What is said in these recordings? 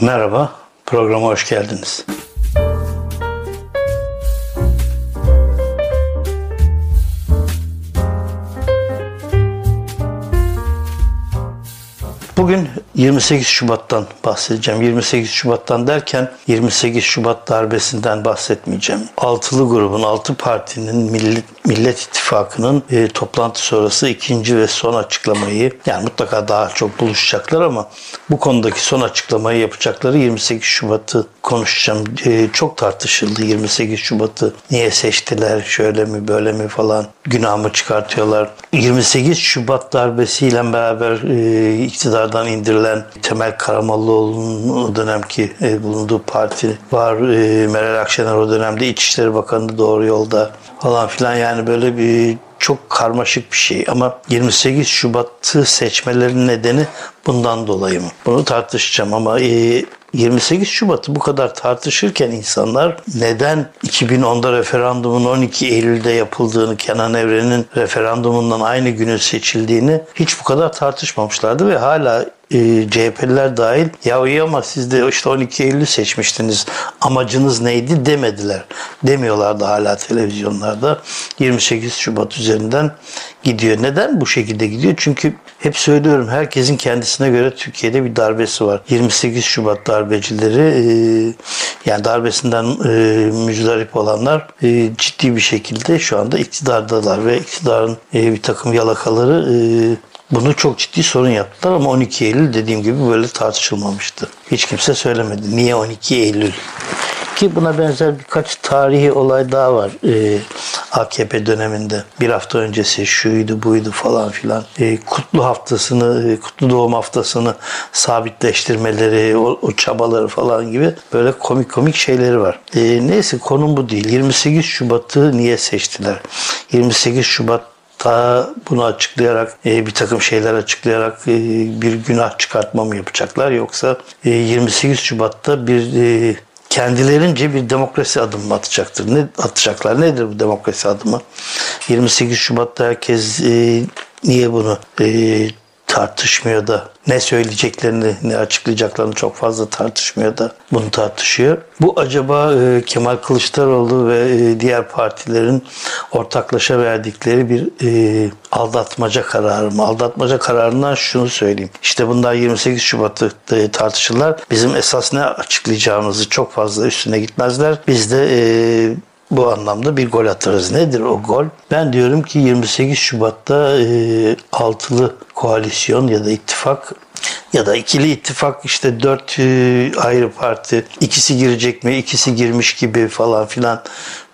Merhaba, programa hoş geldiniz. Bugün 28 Şubat'tan bahsedeceğim. 28 Şubat'tan derken 28 Şubat darbesinden bahsetmeyeceğim. Altılı grubun, altı partinin Millet, Millet İttifakı'nın e, toplantı sonrası ikinci ve son açıklamayı yani mutlaka daha çok buluşacaklar ama bu konudaki son açıklamayı yapacakları 28 Şubat'ı konuşacağım. E, çok tartışıldı 28 Şubat'ı. Niye seçtiler? Şöyle mi böyle mi falan. Günah mı çıkartıyorlar? 28 Şubat darbesiyle beraber e, iktidardan indirilen Temel Karamollaoğlu'nun o dönemki e, bulunduğu parti var. E, Meral Akşener o dönemde İçişleri Bakanı doğru yolda falan filan yani böyle bir çok karmaşık bir şey ama 28 Şubat'ı seçmelerinin nedeni bundan dolayı mı? Bunu tartışacağım ama e, 28 Şubat'ı bu kadar tartışırken insanlar neden 2010'da referandumun 12 Eylül'de yapıldığını, Kenan Evren'in referandumundan aynı günün seçildiğini hiç bu kadar tartışmamışlardı ve hala e, CHP'liler dahil ya iyi ama siz de işte 12 Eylül seçmiştiniz amacınız neydi demediler. Demiyorlardı hala televizyonlarda 28 Şubat üzerinden gidiyor. Neden bu şekilde gidiyor? Çünkü hep söylüyorum herkesin kendisine göre Türkiye'de bir darbesi var. 28 Şubat darbecileri e, yani darbesinden e, olanlar e, ciddi bir şekilde şu anda iktidardalar ve iktidarın e, bir takım yalakaları bunu çok ciddi sorun yaptılar ama 12 Eylül dediğim gibi böyle tartışılmamıştı. Hiç kimse söylemedi. Niye 12 Eylül? Ki buna benzer birkaç tarihi olay daha var e, AKP döneminde. Bir hafta öncesi şuydu buydu falan filan. E, kutlu haftasını, e, kutlu doğum haftasını sabitleştirmeleri, o, o çabaları falan gibi böyle komik komik şeyleri var. E, neyse konum bu değil. 28 Şubat'ı niye seçtiler? 28 Şubat ta bunu açıklayarak e, bir takım şeyler açıklayarak e, bir günah çıkartma mı yapacaklar yoksa e, 28 Şubat'ta bir kendilerince bir demokrasi adımı atacaktır. Ne atacaklar? Nedir bu demokrasi adımı? 28 Şubat'ta herkes e, niye bunu e, tartışmıyor da ne söyleyeceklerini ne açıklayacaklarını çok fazla tartışmıyor da bunu tartışıyor. Bu acaba e, Kemal Kılıçdaroğlu ve e, diğer partilerin ortaklaşa verdikleri bir e, aldatmaca kararı mı? Aldatmaca kararından şunu söyleyeyim. İşte bundan 28 Şubat'ta e, tartışırlar. Bizim esas ne açıklayacağımızı çok fazla üstüne gitmezler. Biz de e, bu anlamda bir gol atarız. Nedir o gol? Ben diyorum ki 28 Şubat'ta e, altılı koalisyon ya da ittifak ya da ikili ittifak işte dört e, ayrı parti ikisi girecek mi ikisi girmiş gibi falan filan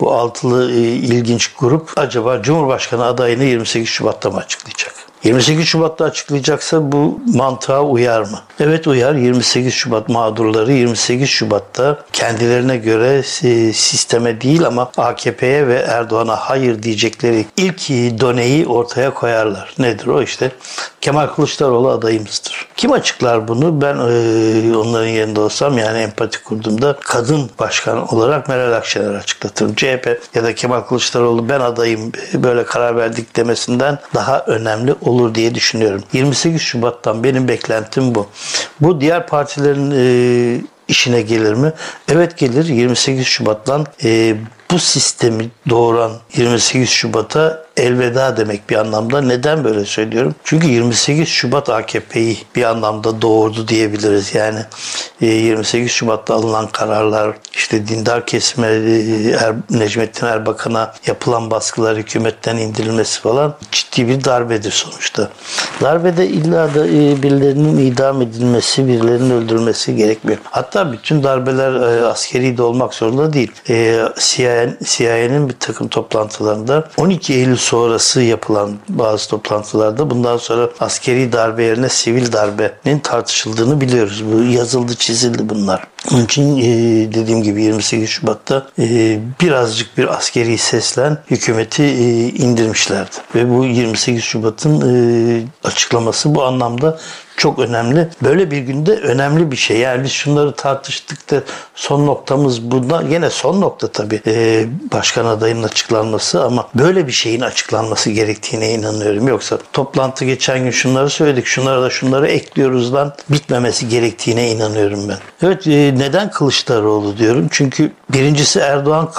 bu altılı e, ilginç grup acaba Cumhurbaşkanı adayını 28 Şubat'ta mı açıklayacak? 28 Şubat'ta açıklayacaksa bu mantığa uyar mı? Evet uyar. 28 Şubat mağdurları 28 Şubat'ta kendilerine göre e, sisteme değil ama AKP'ye ve Erdoğan'a hayır diyecekleri ilk doneyi ortaya koyarlar. Nedir o işte? Kemal Kılıçdaroğlu adayımızdır. Kim açıklar bunu? Ben e, onların yerinde olsam yani empati kurduğumda kadın başkan olarak Meral Akşener açıklatırım. CHP ya da Kemal Kılıçdaroğlu ben adayım böyle karar verdik demesinden daha önemli olur diye düşünüyorum. 28 Şubat'tan benim beklentim bu. Bu diğer partilerin e, işine gelir mi? Evet gelir. 28 Şubat'tan e, bu sistemi doğuran 28 Şubat'a elveda demek bir anlamda. Neden böyle söylüyorum? Çünkü 28 Şubat AKP'yi bir anlamda doğurdu diyebiliriz. Yani 28 e, Şubat'ta alınan kararlar, işte dindar kesime e, er, Necmettin Erbakan'a yapılan baskılar hükümetten indirilmesi falan ciddi bir darbedir sonuçta. Darbede illa da e, birilerinin idam edilmesi, birilerinin öldürülmesi gerekmiyor. Hatta bütün darbeler askeri de olmak zorunda değil. CIA, CIA'nin bir takım toplantılarında 12 Eylül sonrası yapılan bazı toplantılarda bundan sonra askeri darbe yerine sivil darbenin tartışıldığını biliyoruz. Bu yazıldı çizildi bunlar. Onun için e, dediğim gibi 28 Şubat'ta e, birazcık bir askeri seslen hükümeti e, indirmişlerdi. Ve bu 28 Şubat'ın e, açıklaması bu anlamda çok önemli. Böyle bir günde önemli bir şey. Yani biz şunları tartıştık da son noktamız bunda. Yine son nokta tabii ee, başkan adayının açıklanması ama böyle bir şeyin açıklanması gerektiğine inanıyorum. Yoksa toplantı geçen gün şunları söyledik, şunları da şunları ekliyoruz lan bitmemesi gerektiğine inanıyorum ben. Evet e, neden Kılıçdaroğlu diyorum? Çünkü birincisi Erdoğan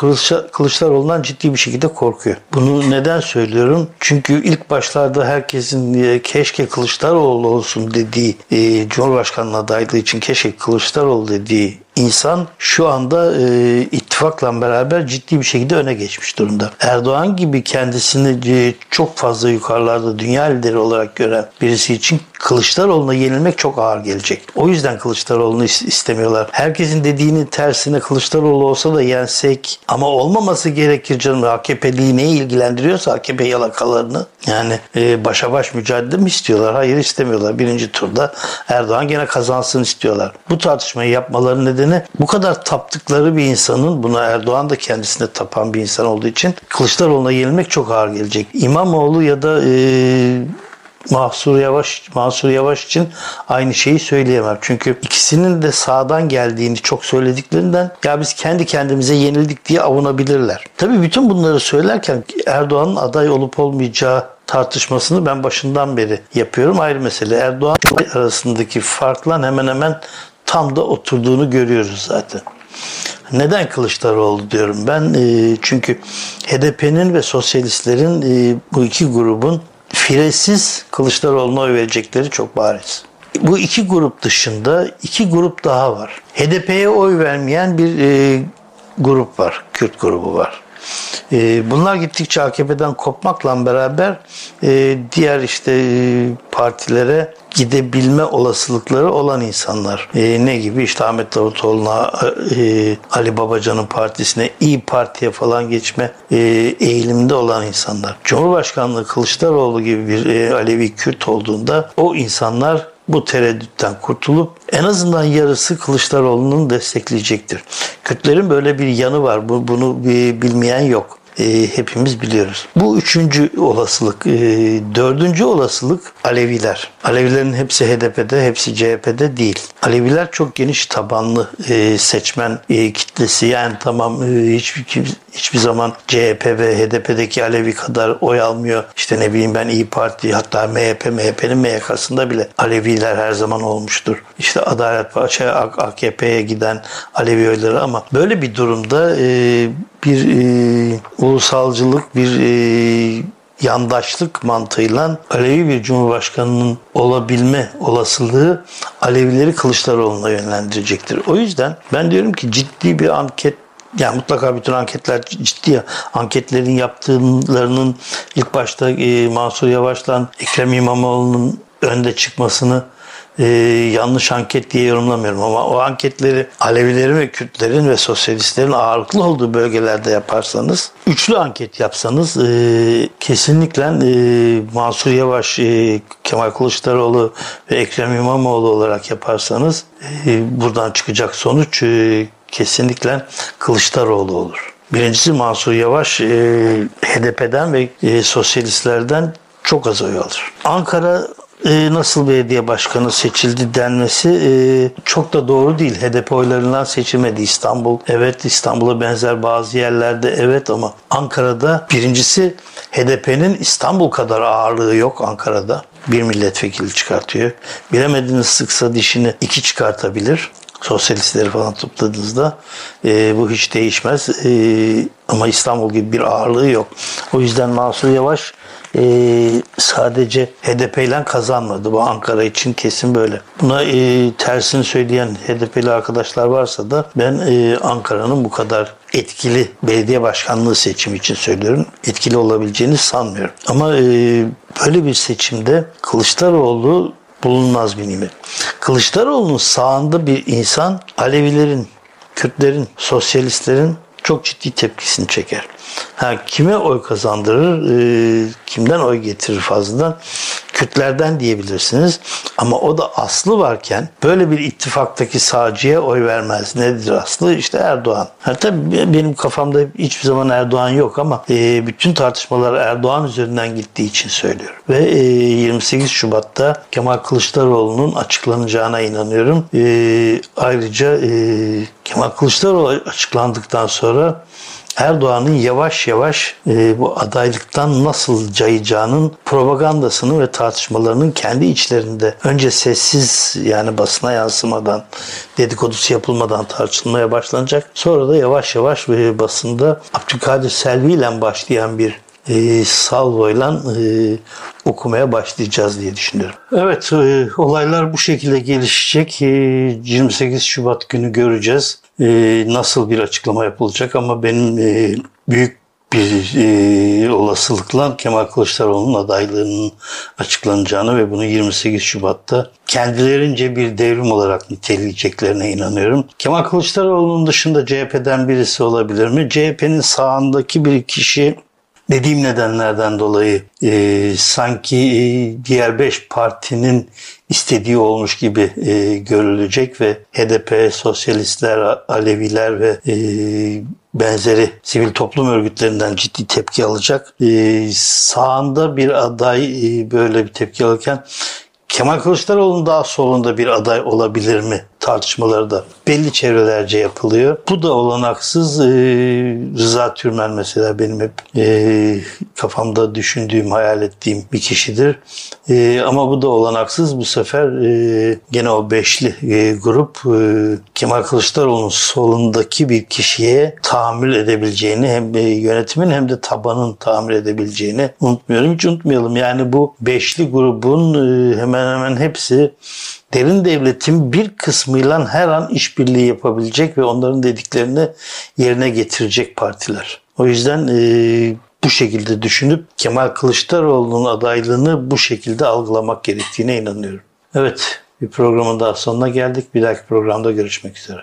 Kılıçdaroğlu'ndan ciddi bir şekilde korkuyor. Bunu neden söylüyorum? Çünkü ilk başlarda herkesin e, keşke Kılıçdaroğlu olsun dedi dediği e, Cumhurbaşkanlığı adaylığı için keşke Kılıçdaroğlu dediği insan şu anda e, ittifakla beraber ciddi bir şekilde öne geçmiş durumda. Erdoğan gibi kendisini e, çok fazla yukarılarda dünya lideri olarak gören birisi için Kılıçdaroğlu'na yenilmek çok ağır gelecek. O yüzden Kılıçdaroğlu'nu istemiyorlar. Herkesin dediğinin tersine Kılıçdaroğlu olsa da yensek ama olmaması gerekir canım. AKP'liği neyi ilgilendiriyorsa AKP yalakalarını yani e, başa baş mücadele mi istiyorlar? Hayır istemiyorlar. Birinci turda Erdoğan gene kazansın istiyorlar. Bu tartışmayı yapmaları nedeni bu kadar taptıkları bir insanın buna Erdoğan da kendisine tapan bir insan olduğu için Kılıçdaroğlu'na yenilmek çok ağır gelecek. İmamoğlu ya da e, Mahsur Yavaş, Mansur Yavaş için aynı şeyi söyleyemem. Çünkü ikisinin de sağdan geldiğini çok söylediklerinden ya biz kendi kendimize yenildik diye avunabilirler. Tabii bütün bunları söylerken Erdoğan'ın aday olup olmayacağı tartışmasını ben başından beri yapıyorum. Ayrı mesele Erdoğan arasındaki farkla hemen hemen tam da oturduğunu görüyoruz zaten. Neden Kılıçdaroğlu diyorum ben? E, çünkü HDP'nin ve sosyalistlerin e, bu iki grubun firesiz Kılıçdaroğlu'na oy verecekleri çok bariz. Bu iki grup dışında iki grup daha var. HDP'ye oy vermeyen bir e, grup var. Kürt grubu var. E, bunlar gittikçe AKP'den kopmakla beraber e, diğer işte e, partilere gidebilme olasılıkları olan insanlar. E, ne gibi? İşte Ahmet Davutoğlu'na, e, Ali Babacan'ın partisine, İyi Parti'ye falan geçme e, eğiliminde olan insanlar. Cumhurbaşkanlığı Kılıçdaroğlu gibi bir e, Alevi Kürt olduğunda o insanlar bu tereddütten kurtulup en azından yarısı Kılıçdaroğlu'nun destekleyecektir. Kürtlerin böyle bir yanı var. Bu, bunu bilmeyen yok e, hepimiz biliyoruz. Bu üçüncü olasılık. E, dördüncü olasılık Aleviler. Alevilerin hepsi HDP'de, hepsi CHP'de değil. Aleviler çok geniş tabanlı e, seçmen e, kitlesi. Yani tamam e, hiçbir hiçbir zaman CHP ve HDP'deki Alevi kadar oy almıyor. İşte ne bileyim ben İyi Parti hatta MHP, MHP'nin MYK'sında bile Aleviler her zaman olmuştur. İşte Adalet Partisi, AKP'ye giden Alevi oyları ama böyle bir durumda e, bir e, ulusalcılık, bir e, yandaşlık mantığıyla Alevi bir cumhurbaşkanının olabilme olasılığı Alevileri Kılıçdaroğlu'na yönlendirecektir. O yüzden ben diyorum ki ciddi bir anket yani mutlaka bütün anketler ciddi anketlerin yaptıklarının ilk başta e, Mansur Yavaş'la Ekrem İmamoğlu'nun önde çıkmasını e, yanlış anket diye yorumlamıyorum ama o anketleri Alevilerin ve Kürtlerin ve sosyalistlerin ağırlıklı olduğu bölgelerde yaparsanız üçlü anket yapsanız e, kesinlikle e, Mansur Yavaş, e, Kemal Kılıçdaroğlu ve Ekrem İmamoğlu olarak yaparsanız e, buradan çıkacak sonuç e, kesinlikle Kılıçdaroğlu olur. Birincisi Mansur Yavaş e, HDP'den ve e, sosyalistlerden çok az oy alır. Ankara e, nasıl belediye başkanı seçildi denmesi e, çok da doğru değil. HDP oylarından seçilmedi İstanbul. Evet İstanbul'a benzer bazı yerlerde evet ama Ankara'da birincisi HDP'nin İstanbul kadar ağırlığı yok Ankara'da. Bir milletvekili çıkartıyor. Bilemediniz sıksa dişini iki çıkartabilir sosyalistleri falan topladığınızda e, bu hiç değişmez. E, ama İstanbul gibi bir ağırlığı yok. O yüzden Mansur Yavaş e, sadece HDP ile kazanmadı. Bu Ankara için kesin böyle. Buna e, tersini söyleyen HDP'li arkadaşlar varsa da ben e, Ankara'nın bu kadar etkili belediye başkanlığı seçimi için söylüyorum. Etkili olabileceğini sanmıyorum. Ama e, böyle bir seçimde Kılıçdaroğlu bulunmaz bir nimet. Kılıçdaroğlu'nun sağında bir insan Alevilerin, Kürtlerin, sosyalistlerin çok ciddi tepkisini çeker. Ha, kime oy kazandırır, e, kimden oy getirir fazladan? Kürtlerden diyebilirsiniz. Ama o da aslı varken böyle bir ittifaktaki sağcıya oy vermez. Nedir aslı? İşte Erdoğan. Ha, tabii benim kafamda hiçbir zaman Erdoğan yok ama e, bütün tartışmalar Erdoğan üzerinden gittiği için söylüyorum. Ve e, 28 Şubat'ta Kemal Kılıçdaroğlu'nun açıklanacağına inanıyorum. E, ayrıca e, Kemal Kılıçdaroğlu açıklandıktan sonra Erdoğan'ın yavaş yavaş e, bu adaylıktan nasıl cayacağının propagandasını ve tartışmalarının kendi içlerinde önce sessiz yani basına yansımadan dedikodusu yapılmadan tartışılmaya başlanacak. Sonra da yavaş yavaş e, basında Abdülkadir Selvi ile başlayan bir e, salvoyla e, okumaya başlayacağız diye düşünüyorum. Evet e, olaylar bu şekilde gelişecek. E, 28 Şubat günü göreceğiz. E, nasıl bir açıklama yapılacak ama benim e, büyük bir e, olasılıkla Kemal Kılıçdaroğlu'nun adaylığının açıklanacağını ve bunu 28 Şubat'ta kendilerince bir devrim olarak niteleyeceklerine inanıyorum. Kemal Kılıçdaroğlu'nun dışında CHP'den birisi olabilir mi? CHP'nin sağındaki bir kişi dediğim nedenlerden dolayı e, sanki e, diğer beş partinin istediği olmuş gibi e, görülecek ve HDP, sosyalistler, Aleviler ve e, benzeri sivil toplum örgütlerinden ciddi tepki alacak. E, sağında bir aday e, böyle bir tepki alırken Kemal Kılıçdaroğlu'nun daha solunda bir aday olabilir mi tartışmaları da belli çevrelerce yapılıyor. Bu da olanaksız. Ee, Rıza Türmen mesela benim hep e, kafamda düşündüğüm, hayal ettiğim bir kişidir. E, ama bu da olanaksız. Bu sefer e, gene o beşli e, grup e, Kemal Kılıçdaroğlu'nun solundaki bir kişiye tahammül edebileceğini hem e, yönetimin hem de tabanın tahammül edebileceğini unutmuyorum. Hiç unutmayalım. Yani bu beşli grubun e, hemen hemen hepsi derin devletin bir kısmıyla her an işbirliği yapabilecek ve onların dediklerini yerine getirecek partiler. O yüzden e, bu şekilde düşünüp Kemal Kılıçdaroğlu'nun adaylığını bu şekilde algılamak gerektiğine inanıyorum. Evet bir programın daha sonuna geldik. Bir dahaki programda görüşmek üzere.